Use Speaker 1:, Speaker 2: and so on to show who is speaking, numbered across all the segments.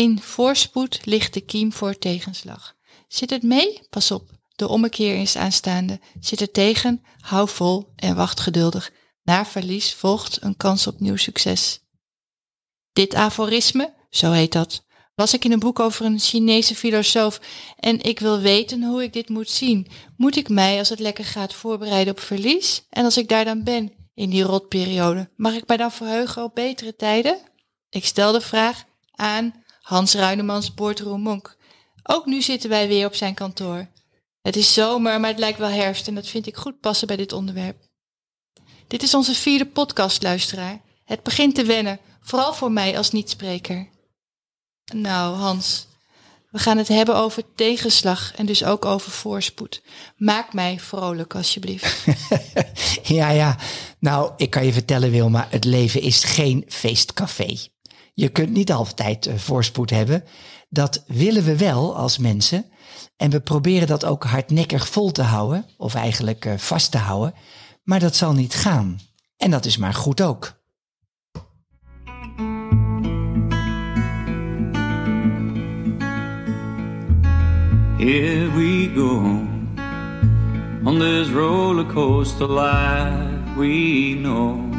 Speaker 1: In voorspoed ligt de kiem voor tegenslag. Zit het mee? Pas op, de ommekeer is aanstaande. Zit het tegen? Hou vol en wacht geduldig. Na verlies volgt een kans op nieuw succes. Dit aforisme, zo heet dat, las ik in een boek over een Chinese filosoof en ik wil weten hoe ik dit moet zien. Moet ik mij, als het lekker gaat, voorbereiden op verlies? En als ik daar dan ben, in die rotperiode, mag ik mij dan verheugen op betere tijden? Ik stel de vraag aan Hans Ruinemans Boardroom Monk. Ook nu zitten wij weer op zijn kantoor. Het is zomer, maar het lijkt wel herfst en dat vind ik goed passen bij dit onderwerp. Dit is onze vierde podcast, luisteraar. Het begint te wennen, vooral voor mij als niet-spreker. Nou, Hans, we gaan het hebben over tegenslag en dus ook over voorspoed. Maak mij vrolijk, alsjeblieft.
Speaker 2: ja, ja. Nou, ik kan je vertellen, Wilma, het leven is geen feestcafé. Je kunt niet altijd uh, voorspoed hebben. Dat willen we wel als mensen. En we proberen dat ook hardnekkig vol te houden, of eigenlijk uh, vast te houden. Maar dat zal niet gaan. En dat is maar goed ook.
Speaker 3: Here we go on this roller coaster life we know,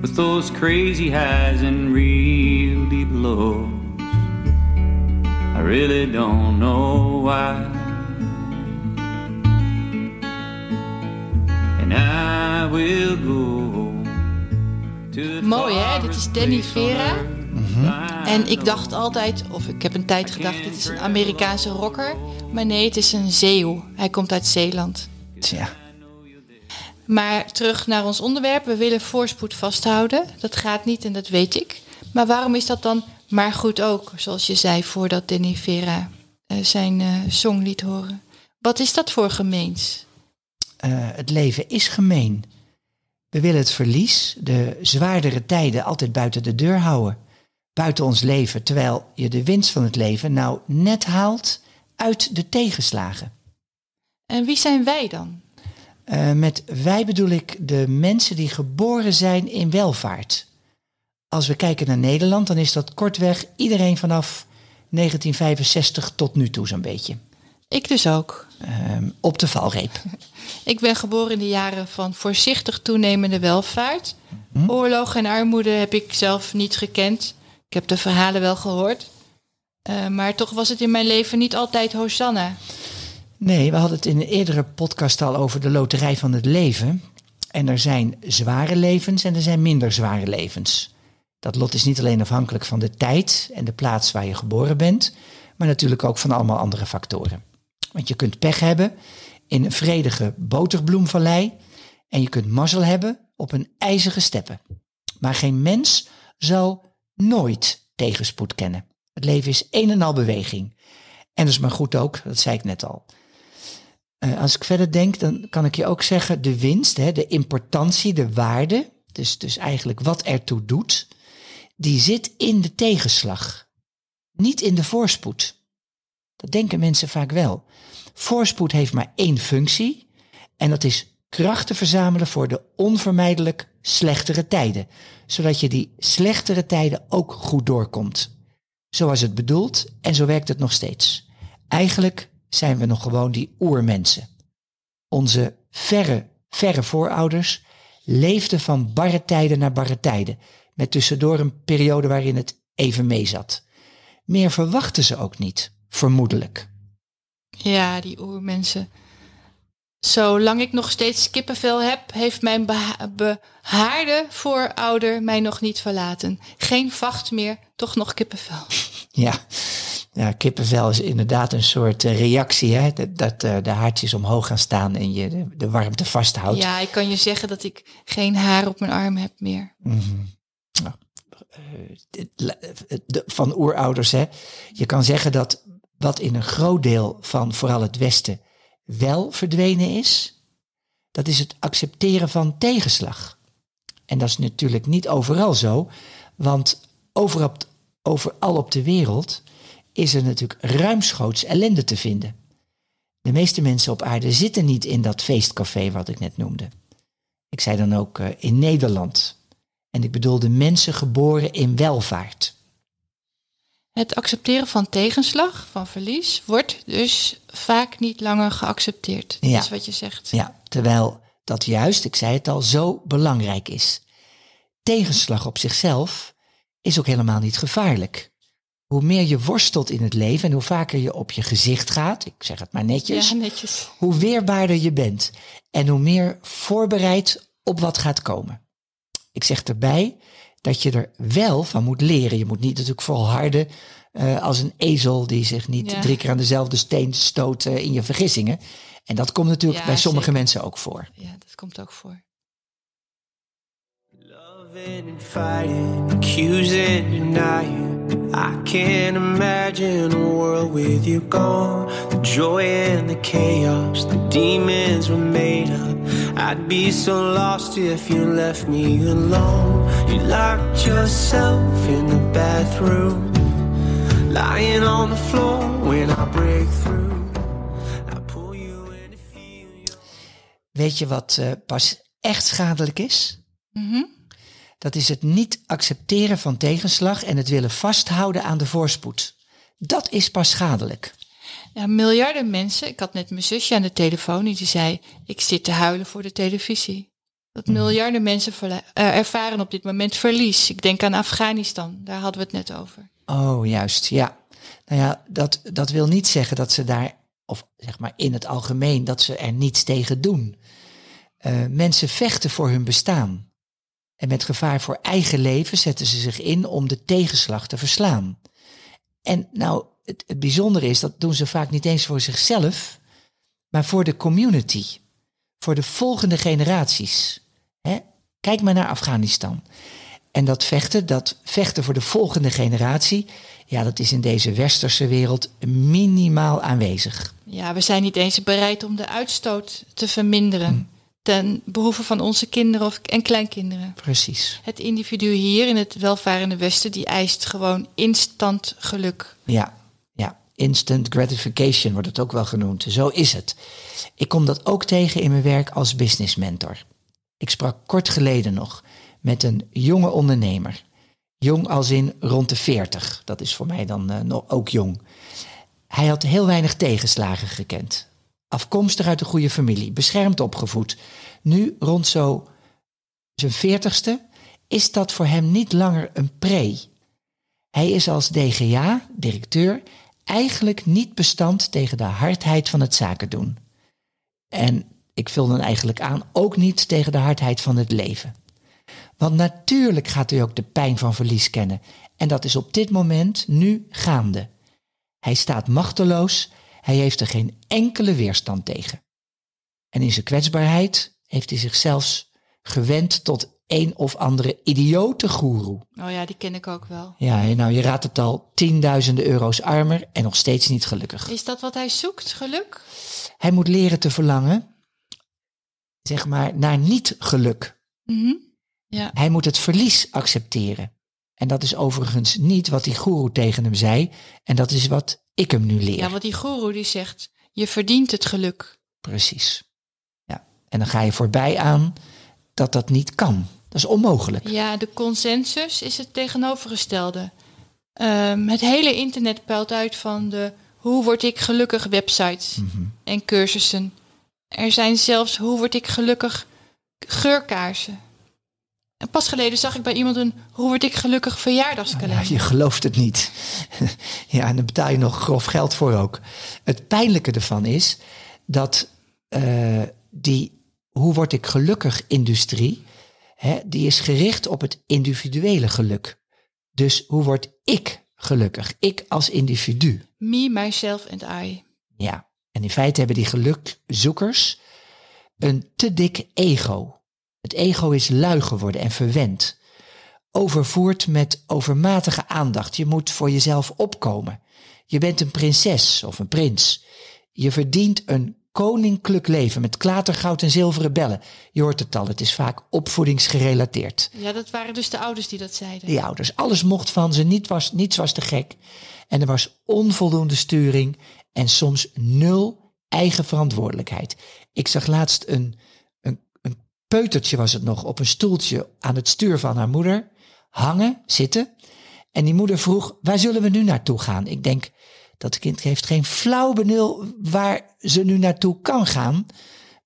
Speaker 3: with those crazy highs and lows. I really don't know why. And I will go to the
Speaker 1: Mooi hè, dit is Danny Vera. En ik dacht altijd, of ik heb een tijd gedacht, dit is een Amerikaanse rocker. Maar nee, het is een zeeuw. Hij komt uit Zeeland.
Speaker 2: Tja,
Speaker 1: Maar terug naar ons onderwerp. We willen voorspoed vasthouden. Dat gaat niet en dat weet ik. Maar waarom is dat dan maar goed ook? Zoals je zei voordat Danny Vera eh, zijn eh, song liet horen. Wat is dat voor gemeens?
Speaker 2: eh, het leven is gemeen. We willen het verlies, de zwaardere tijden altijd buiten de deur houden. Buiten ons leven, terwijl je de winst van het leven nou net haalt uit de tegenslagen.
Speaker 1: En wie zijn wij dan?
Speaker 2: Met wij bedoel ik de mensen die geboren zijn in welvaart. Als we kijken naar Nederland, dan is dat kortweg iedereen vanaf 1965 tot nu toe zo'n beetje.
Speaker 1: Ik dus ook.
Speaker 2: Ehm, op de valreep.
Speaker 1: Ik ben geboren in de jaren van voorzichtig toenemende welvaart. Oorlog en armoede heb ik zelf niet gekend. Ik heb de verhalen wel gehoord. Eh, maar toch was het in mijn leven niet altijd Hosanna.
Speaker 2: Nee, we hadden het in een eerdere podcast al over de loterij van het leven. En er zijn zware levens en er zijn minder zware levens. Dat lot is niet alleen afhankelijk van de tijd en de plaats waar je geboren bent, maar natuurlijk ook van allemaal andere factoren. Want je kunt pech hebben in een vredige boterbloemvallei en je kunt mazzel hebben op een ijzige steppe. Maar geen mens zal nooit tegenspoed kennen. Het leven is een en al beweging. En dat is maar goed ook, dat zei ik net al. Eh, als ik verder denk, dan kan ik je ook zeggen, de winst, hè, de importantie, de waarde, dus, dus eigenlijk wat ertoe doet, die zit in de tegenslag, niet in de voorspoed. Dat denken mensen vaak wel. Voorspoed heeft maar één functie en dat is krachten verzamelen voor de onvermijdelijk slechtere tijden, zodat je die slechtere tijden ook goed doorkomt. Zo was het bedoeld en zo werkt het nog steeds. Eigenlijk zijn we nog gewoon die oermensen. Onze verre, verre voorouders leefden van barre tijden naar barre tijden, met tussendoor een periode waarin het even meezat. Meer verwachten ze ook niet, vermoedelijk.
Speaker 1: Ja, die oermensen. Zolang ik nog steeds kippenvel heb, heeft mijn beha- behaarde voorouder mij nog niet verlaten. Geen vacht meer, toch nog kippenvel.
Speaker 2: Ja, ja kippenvel is inderdaad een soort eh, reactie, hè? dat, dat eh, de haartjes omhoog gaan staan en je de, de warmte vasthoudt.
Speaker 1: Ja, ik kan je zeggen dat ik geen haar op mijn arm heb meer.
Speaker 2: De- van oerouders. Hè. Je kan zeggen dat wat in een groot deel van vooral het Westen wel verdwenen is, dat is het accepteren van tegenslag. En dat is natuurlijk niet overal zo, want overal op, overal op de wereld is er natuurlijk ruimschoots ellende te vinden. De meeste mensen op aarde zitten niet in dat feestcafé wat ik net noemde. Ik zei dan ook eh, in Nederland. En ik bedoelde mensen geboren in welvaart.
Speaker 1: Het accepteren van tegenslag, van verlies, wordt dus vaak niet langer geaccepteerd.
Speaker 2: Ja.
Speaker 1: Dat is wat je zegt.
Speaker 2: Ja, terwijl dat juist, ik zei het al, zo belangrijk is. Tegenslag op zichzelf is ook helemaal niet gevaarlijk. Hoe meer je worstelt in het leven en hoe vaker je op je gezicht gaat, ik zeg het maar netjes,
Speaker 1: Ja, netjes.
Speaker 2: hoe weerbaarder je bent en hoe meer voorbereid op wat gaat komen. Ik zeg erbij dat je er wel van moet leren. Je moet niet natuurlijk volharden eh, als een ezel die zich niet
Speaker 1: Ja.
Speaker 2: drie keer aan dezelfde steen stoot eh, in je vergissingen. En dat komt natuurlijk
Speaker 1: Ja,
Speaker 2: bij sommige
Speaker 1: zeker.
Speaker 2: mensen ook voor.
Speaker 1: Ja, dat komt ook voor.
Speaker 3: Loving and fighting, accusing, denying. I can't imagine a world with you gone. The joy and the chaos, the demons were made up. I'd be so lost if you left me alone. You locked yourself in the bathroom, lying on the floor when I break through. I pull you in to feel you.
Speaker 2: Weet je wat eh, pas echt schadelijk is?
Speaker 1: Mhm.
Speaker 2: Dat is het niet accepteren van tegenslag en het willen vasthouden aan de voorspoed. Dat is pas schadelijk.
Speaker 1: Ja, miljarden mensen. Ik had net mijn zusje aan de telefoon die zei: Ik zit te huilen voor de televisie. Dat
Speaker 2: Mhm.
Speaker 1: miljarden mensen eh, ervaren op dit moment verlies. Ik denk aan Afghanistan, daar hadden we het net over.
Speaker 2: Oh, juist, ja. Nou ja, dat, dat wil niet zeggen dat ze daar, of zeg maar in het algemeen, dat ze er niets tegen doen. Eh, mensen vechten voor hun bestaan. En met gevaar voor eigen leven zetten ze zich in om de tegenslag te verslaan. En nou, het, het bijzondere is, dat doen ze vaak niet eens voor zichzelf, maar voor de community. Voor de volgende generaties. Hè? Kijk maar naar Afghanistan. En dat vechten, dat vechten voor de volgende generatie, ja, dat is in deze westerse wereld minimaal aanwezig.
Speaker 1: Ja, we zijn niet eens bereid om de uitstoot te verminderen. Ten behoeve van onze kinderen of, en kleinkinderen.
Speaker 2: Precies.
Speaker 1: Het individu hier in het welvarende Westen, die eist gewoon instant geluk.
Speaker 2: Ja, ja. Instant gratification wordt het ook wel genoemd. Zo is het. Ik kom dat ook tegen in mijn werk als business mentor. Ik sprak kort geleden nog met een jonge ondernemer. Jong als in rond de 40. Dat is voor mij dan eh, nog ook jong. Hij had heel weinig tegenslagen gekend. Afkomstig uit een goede familie, beschermd opgevoed. Nu, rond zo zijn veertigste, is dat voor hem niet langer een pre. Hij is als DGA, directeur, eigenlijk niet bestand tegen de hardheid van het zaken doen. En ik vul dan eigenlijk aan, ook niet tegen de hardheid van het leven. Want natuurlijk gaat hij ook de pijn van verlies kennen. En dat is op dit moment nu gaande. Hij staat machteloos, hij heeft er geen enkele weerstand tegen. En in zijn kwetsbaarheid heeft hij zich zelfs gewend tot een of andere idiote goeroe.
Speaker 1: Oh ja, die ken ik ook wel.
Speaker 2: Ja, nou je raadt het al, tienduizenden euro's armer en nog steeds niet gelukkig.
Speaker 1: Is dat wat hij zoekt, geluk?
Speaker 2: Hij moet leren te verlangen, zeg maar, naar niet-geluk.
Speaker 1: Mhm. Ja.
Speaker 2: Hij moet het verlies accepteren. En dat is overigens niet wat die goeroe tegen hem zei. En dat is wat ik hem nu leer.
Speaker 1: ja, wat die goeroe die zegt, je verdient het geluk.
Speaker 2: Precies. Ja. En dan ga je voorbij aan dat dat niet kan. Dat is onmogelijk.
Speaker 1: Ja, de consensus is het tegenovergestelde. Ehm, het hele internet puilt uit van de hoe word ik gelukkig websites en cursussen. Er zijn zelfs hoe word ik gelukkig geurkaarsen. En pas geleden zag ik bij iemand een hoe word ik gelukkig
Speaker 2: Ja,
Speaker 1: verjaardagskalender.
Speaker 2: je gelooft het niet. ja, en dan betaal je nog grof geld voor ook. Het pijnlijke ervan is dat eh, die hoe word ik gelukkig industrie, hè, die is gericht op het individuele geluk. Dus hoe word ik gelukkig? Ik als individu.
Speaker 1: Me, myself and I.
Speaker 2: Ja, en in feite hebben die gelukzoekers een te dik ego. Het ego is lui geworden en verwend. overvoerd met overmatige aandacht. Je moet voor jezelf opkomen. Je bent een prinses of een prins. Je verdient een koninklijk leven met klatergoud en zilveren bellen. Je hoort het al, het is vaak opvoedingsgerelateerd.
Speaker 1: Ja, dat waren dus de ouders die dat zeiden.
Speaker 2: Die ouders, alles mocht van ze, niet was, niets was te gek. En er was onvoldoende sturing en soms nul eigen verantwoordelijkheid. Ik zag laatst een, peutertje was het nog, op een stoeltje aan het stuur van haar moeder hangen, zitten. En die moeder vroeg, waar zullen we nu naartoe gaan? Ik denk, dat kind heeft geen flauw benul waar ze nu naartoe kan gaan.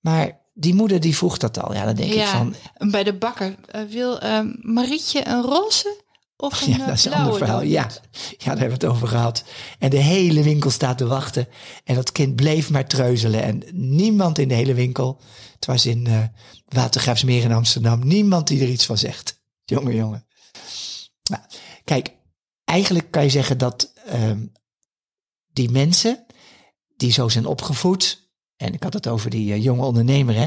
Speaker 2: Maar die moeder die vroeg dat al. Ja, dan denk ik van...
Speaker 1: bij de bakker. Uh, wil uh, Marietje een roze of een
Speaker 2: Ja, dat is een ander verhaal. Ja. ja, daar hebben we het over gehad. En de hele winkel staat te wachten. En dat kind bleef maar treuzelen. En niemand in de hele winkel... Het was in uh, Watergraafsmeer in Amsterdam. Niemand die er iets van zegt. Jongen, jongen. Nou, kijk, eigenlijk kan je zeggen dat um, die mensen die zo zijn opgevoed, en ik had het over die uh, jonge ondernemer, hè,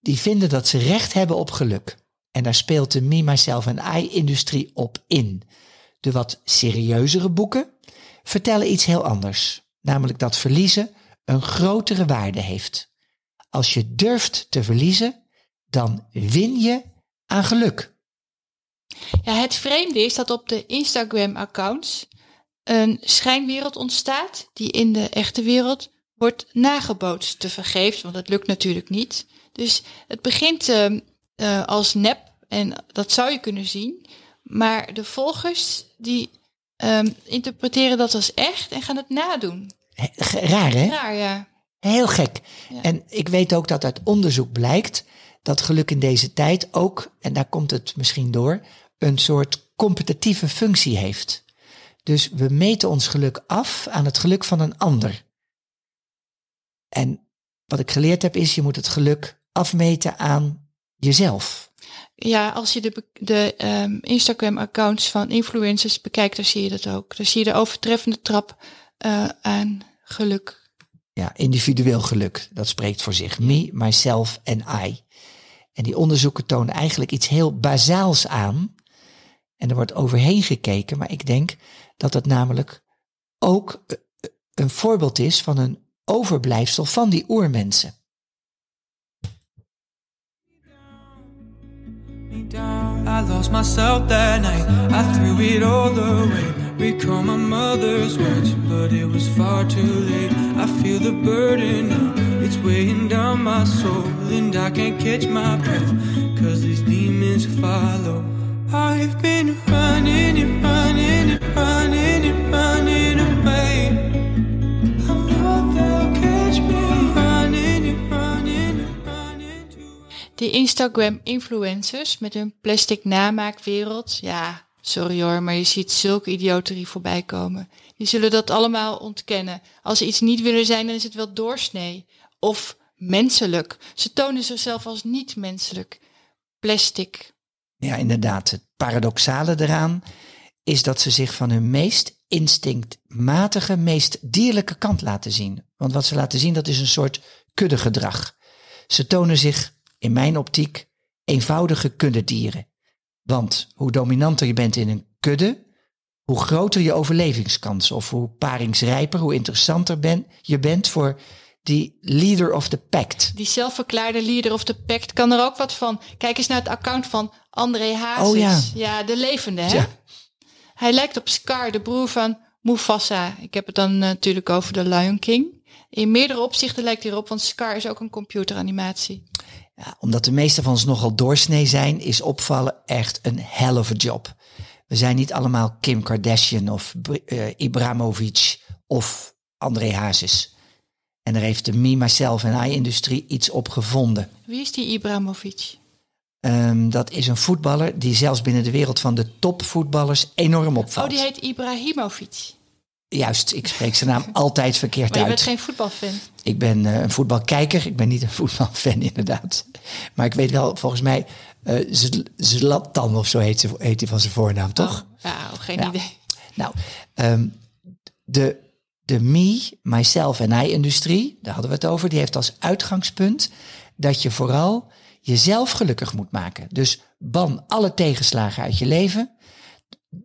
Speaker 2: die vinden dat ze recht hebben op geluk. En daar speelt de Me, Myself en I-industrie op in. De wat serieuzere boeken vertellen iets heel anders. Namelijk dat verliezen een grotere waarde heeft. Als je durft te verliezen, dan win je aan geluk.
Speaker 1: Ja, het vreemde is dat op de Instagram-accounts een schijnwereld ontstaat die in de echte wereld wordt nagebootst te vergeefs, want dat lukt natuurlijk niet. Dus het begint uh, uh, als nep en dat zou je kunnen zien, maar de volgers die um, interpreteren dat als echt en gaan het nadoen.
Speaker 2: Raar hè?
Speaker 1: Raar ja.
Speaker 2: Heel gek. Ja. En ik weet ook dat uit onderzoek blijkt dat geluk in deze tijd ook, en daar komt het misschien door, een soort competitieve functie heeft. Dus we meten ons geluk af aan het geluk van een ander. En wat ik geleerd heb is, je moet het geluk afmeten aan jezelf.
Speaker 1: Ja, als je de, de um, Instagram-accounts van influencers bekijkt, dan zie je dat ook. Dan zie je de overtreffende trap uh, aan geluk.
Speaker 2: Ja, individueel geluk. Dat spreekt voor zich. Me, myself en I. En die onderzoeken tonen eigenlijk iets heel bazaals aan. En er wordt overheen gekeken, maar ik denk dat het namelijk ook een voorbeeld is van een overblijfsel van die oermensen. I lost myself that night. I threw it all away. Recall my mother's words, but it was far too late. I feel the burden now, it's weighing down my soul, and I can't catch my breath, cause these demons follow. I've been running and running and running and running
Speaker 1: Die Instagram-influencers met hun plastic namaakwereld, ja, sorry hoor, maar je ziet zulke idioterie voorbij komen. Die zullen dat allemaal ontkennen. Als ze iets niet willen zijn, dan is het wel doorsnee. Of menselijk. Ze tonen zichzelf als niet menselijk. Plastic,
Speaker 2: ja, inderdaad. Het paradoxale eraan is dat ze zich van hun meest instinctmatige, meest dierlijke kant laten zien. Want wat ze laten zien, dat is een soort kuddegedrag. Ze tonen zich, in mijn optiek, eenvoudige kuddedieren. Want hoe dominanter je bent in een kudde, hoe groter je overlevingskans. Of hoe paringsrijper, hoe interessanter ben, je bent voor die leader of the pact.
Speaker 1: Die zelfverklaarde leader of the pact kan er ook wat van. Kijk eens naar het account van André Hazes.
Speaker 2: Oh ja.
Speaker 1: ja, de levende hè.
Speaker 2: Ja.
Speaker 1: Hij lijkt op Scar, de broer van Mufasa. Ik heb het dan natuurlijk over de Lion King. In meerdere opzichten lijkt hij erop, want Scar is ook een computeranimatie.
Speaker 2: Ja, omdat de meeste van ons nogal doorsnee zijn, is opvallen echt een hell of a job. We zijn niet allemaal Kim Kardashian of uh, Ibramovic of André Hazes. En daar heeft de Me, Myself en I-industrie iets op gevonden.
Speaker 1: Wie is die Ibramovic?
Speaker 2: Um, dat is een voetballer die zelfs binnen de wereld van de topvoetballers enorm opvalt.
Speaker 1: Oh, die heet Ibrahimovic.
Speaker 2: Juist, ik spreek zijn naam altijd verkeerd
Speaker 1: maar je
Speaker 2: uit.
Speaker 1: bent geen voetbalfan?
Speaker 2: Ik ben uh, een voetbalkijker, ik ben niet een voetbalfan inderdaad. Maar ik weet wel, volgens mij, uh, Zlatan of zo heet, ze, heet hij van zijn voornaam, toch?
Speaker 1: Oh, ja, geen idee.
Speaker 2: Nou, um, de de me, myself en I-industrie, daar hadden we het over, die heeft als uitgangspunt dat je vooral jezelf gelukkig moet maken. Dus ban alle tegenslagen uit je leven.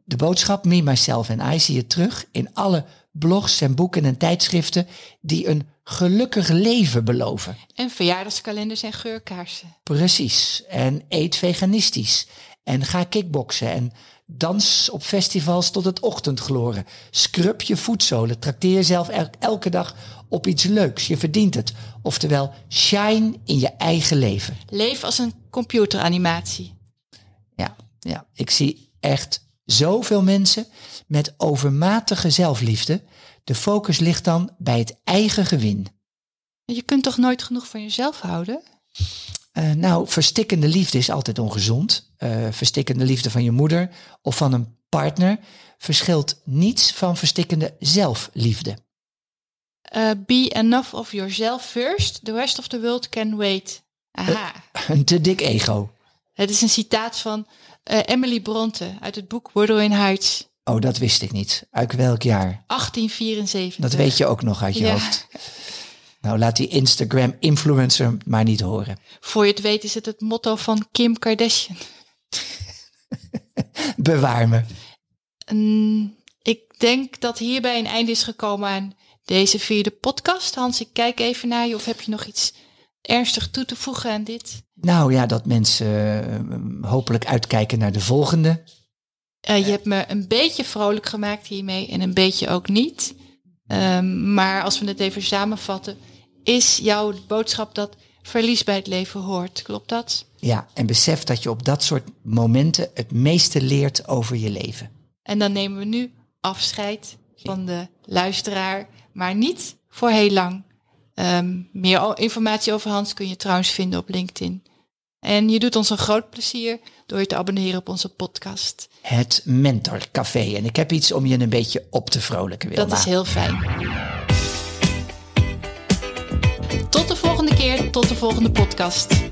Speaker 2: De boodschap Me, Myself en I zie je terug in alle blogs en boeken en tijdschriften die een gelukkig leven beloven.
Speaker 1: En verjaardagskalenders en geurkaarsen.
Speaker 2: Precies. En eet veganistisch. En ga kickboksen. En dans op festivals tot het ochtendgloren. Scrub je voetzolen. Trakteer jezelf el- elke dag op iets leuks. Je verdient het. Oftewel, shine in je eigen leven.
Speaker 1: Leef als een computeranimatie.
Speaker 2: Ja, ja. ik zie echt zoveel mensen met overmatige zelfliefde. De focus ligt dan bij het eigen gewin.
Speaker 1: Je kunt toch nooit genoeg van jezelf houden?
Speaker 2: Eh, nou, verstikkende liefde is altijd ongezond. Eh, verstikkende liefde van je moeder of van een partner verschilt niets van verstikkende zelfliefde.
Speaker 1: Eh, be enough of yourself first. The rest of the world can wait. Aha.
Speaker 2: Een te dik ego.
Speaker 1: Het is een citaat van eh, Emily Bronte uit het boek Wuthering Heights.
Speaker 2: Oh, dat wist ik niet. Uit welk jaar?
Speaker 1: 1874.
Speaker 2: Dat weet je ook nog uit je
Speaker 1: Ja.
Speaker 2: hoofd. Nou, laat die Instagram-influencer maar niet horen.
Speaker 1: Voor je het weet is het het motto van Kim Kardashian.
Speaker 2: Bewaar me.
Speaker 1: Ik denk dat hierbij een einde is gekomen aan deze vierde podcast. Hans, ik kijk even naar je. Of heb je nog iets ernstig toe te voegen aan dit?
Speaker 2: Nou ja, dat mensen eh, hopelijk uitkijken naar de volgende.
Speaker 1: Eh, je hebt me een beetje vrolijk gemaakt hiermee en een beetje ook niet. Ehm, maar als we het even samenvatten, is jouw boodschap dat verlies bij het leven hoort. Klopt dat?
Speaker 2: Ja, en besef dat je op dat soort momenten het meeste leert over je leven.
Speaker 1: En dan nemen we nu afscheid van de luisteraar, maar niet voor heel lang. Ehm, meer informatie over Hans kun je trouwens vinden op LinkedIn. En je doet ons een groot plezier door je te abonneren op onze podcast.
Speaker 2: Het Mentorcafé. En ik heb iets om je een beetje op te vrolijken, Wilma.
Speaker 1: Dat is heel fijn. Tot de volgende keer, tot de volgende podcast.